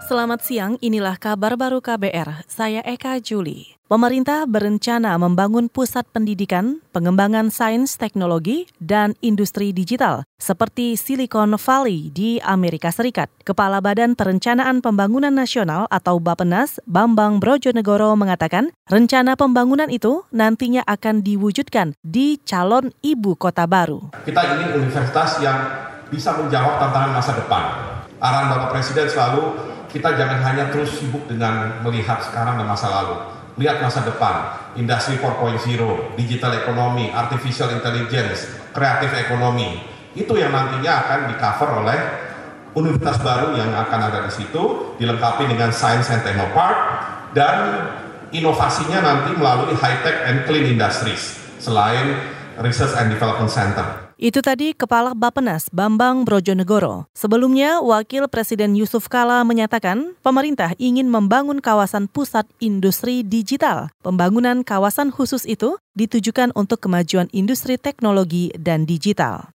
Selamat siang, inilah kabar baru KBR. Saya Eka Juli. Pemerintah berencana membangun pusat pendidikan, pengembangan sains teknologi, dan industri digital seperti Silicon Valley di Amerika Serikat. Kepala Badan Perencanaan Pembangunan Nasional atau Bapenas, Bambang Brojonegoro mengatakan, rencana pembangunan itu nantinya akan diwujudkan di calon ibu kota baru. Kita ingin universitas yang bisa menjawab tantangan masa depan. Arahan Bapak Presiden selalu kita jangan hanya terus sibuk dengan melihat sekarang dan masa lalu. Lihat masa depan, industri 4.0, digital ekonomi, artificial intelligence, kreatif ekonomi. Itu yang nantinya akan di cover oleh universitas baru yang akan ada di situ, dilengkapi dengan Science and Technopark, dan inovasinya nanti melalui high tech and clean industries, selain Research and Development Center. Itu tadi Kepala Bapenas Bambang Brojonegoro. Sebelumnya, Wakil Presiden Yusuf Kala menyatakan pemerintah ingin membangun kawasan pusat industri digital. Pembangunan kawasan khusus itu ditujukan untuk kemajuan industri teknologi dan digital.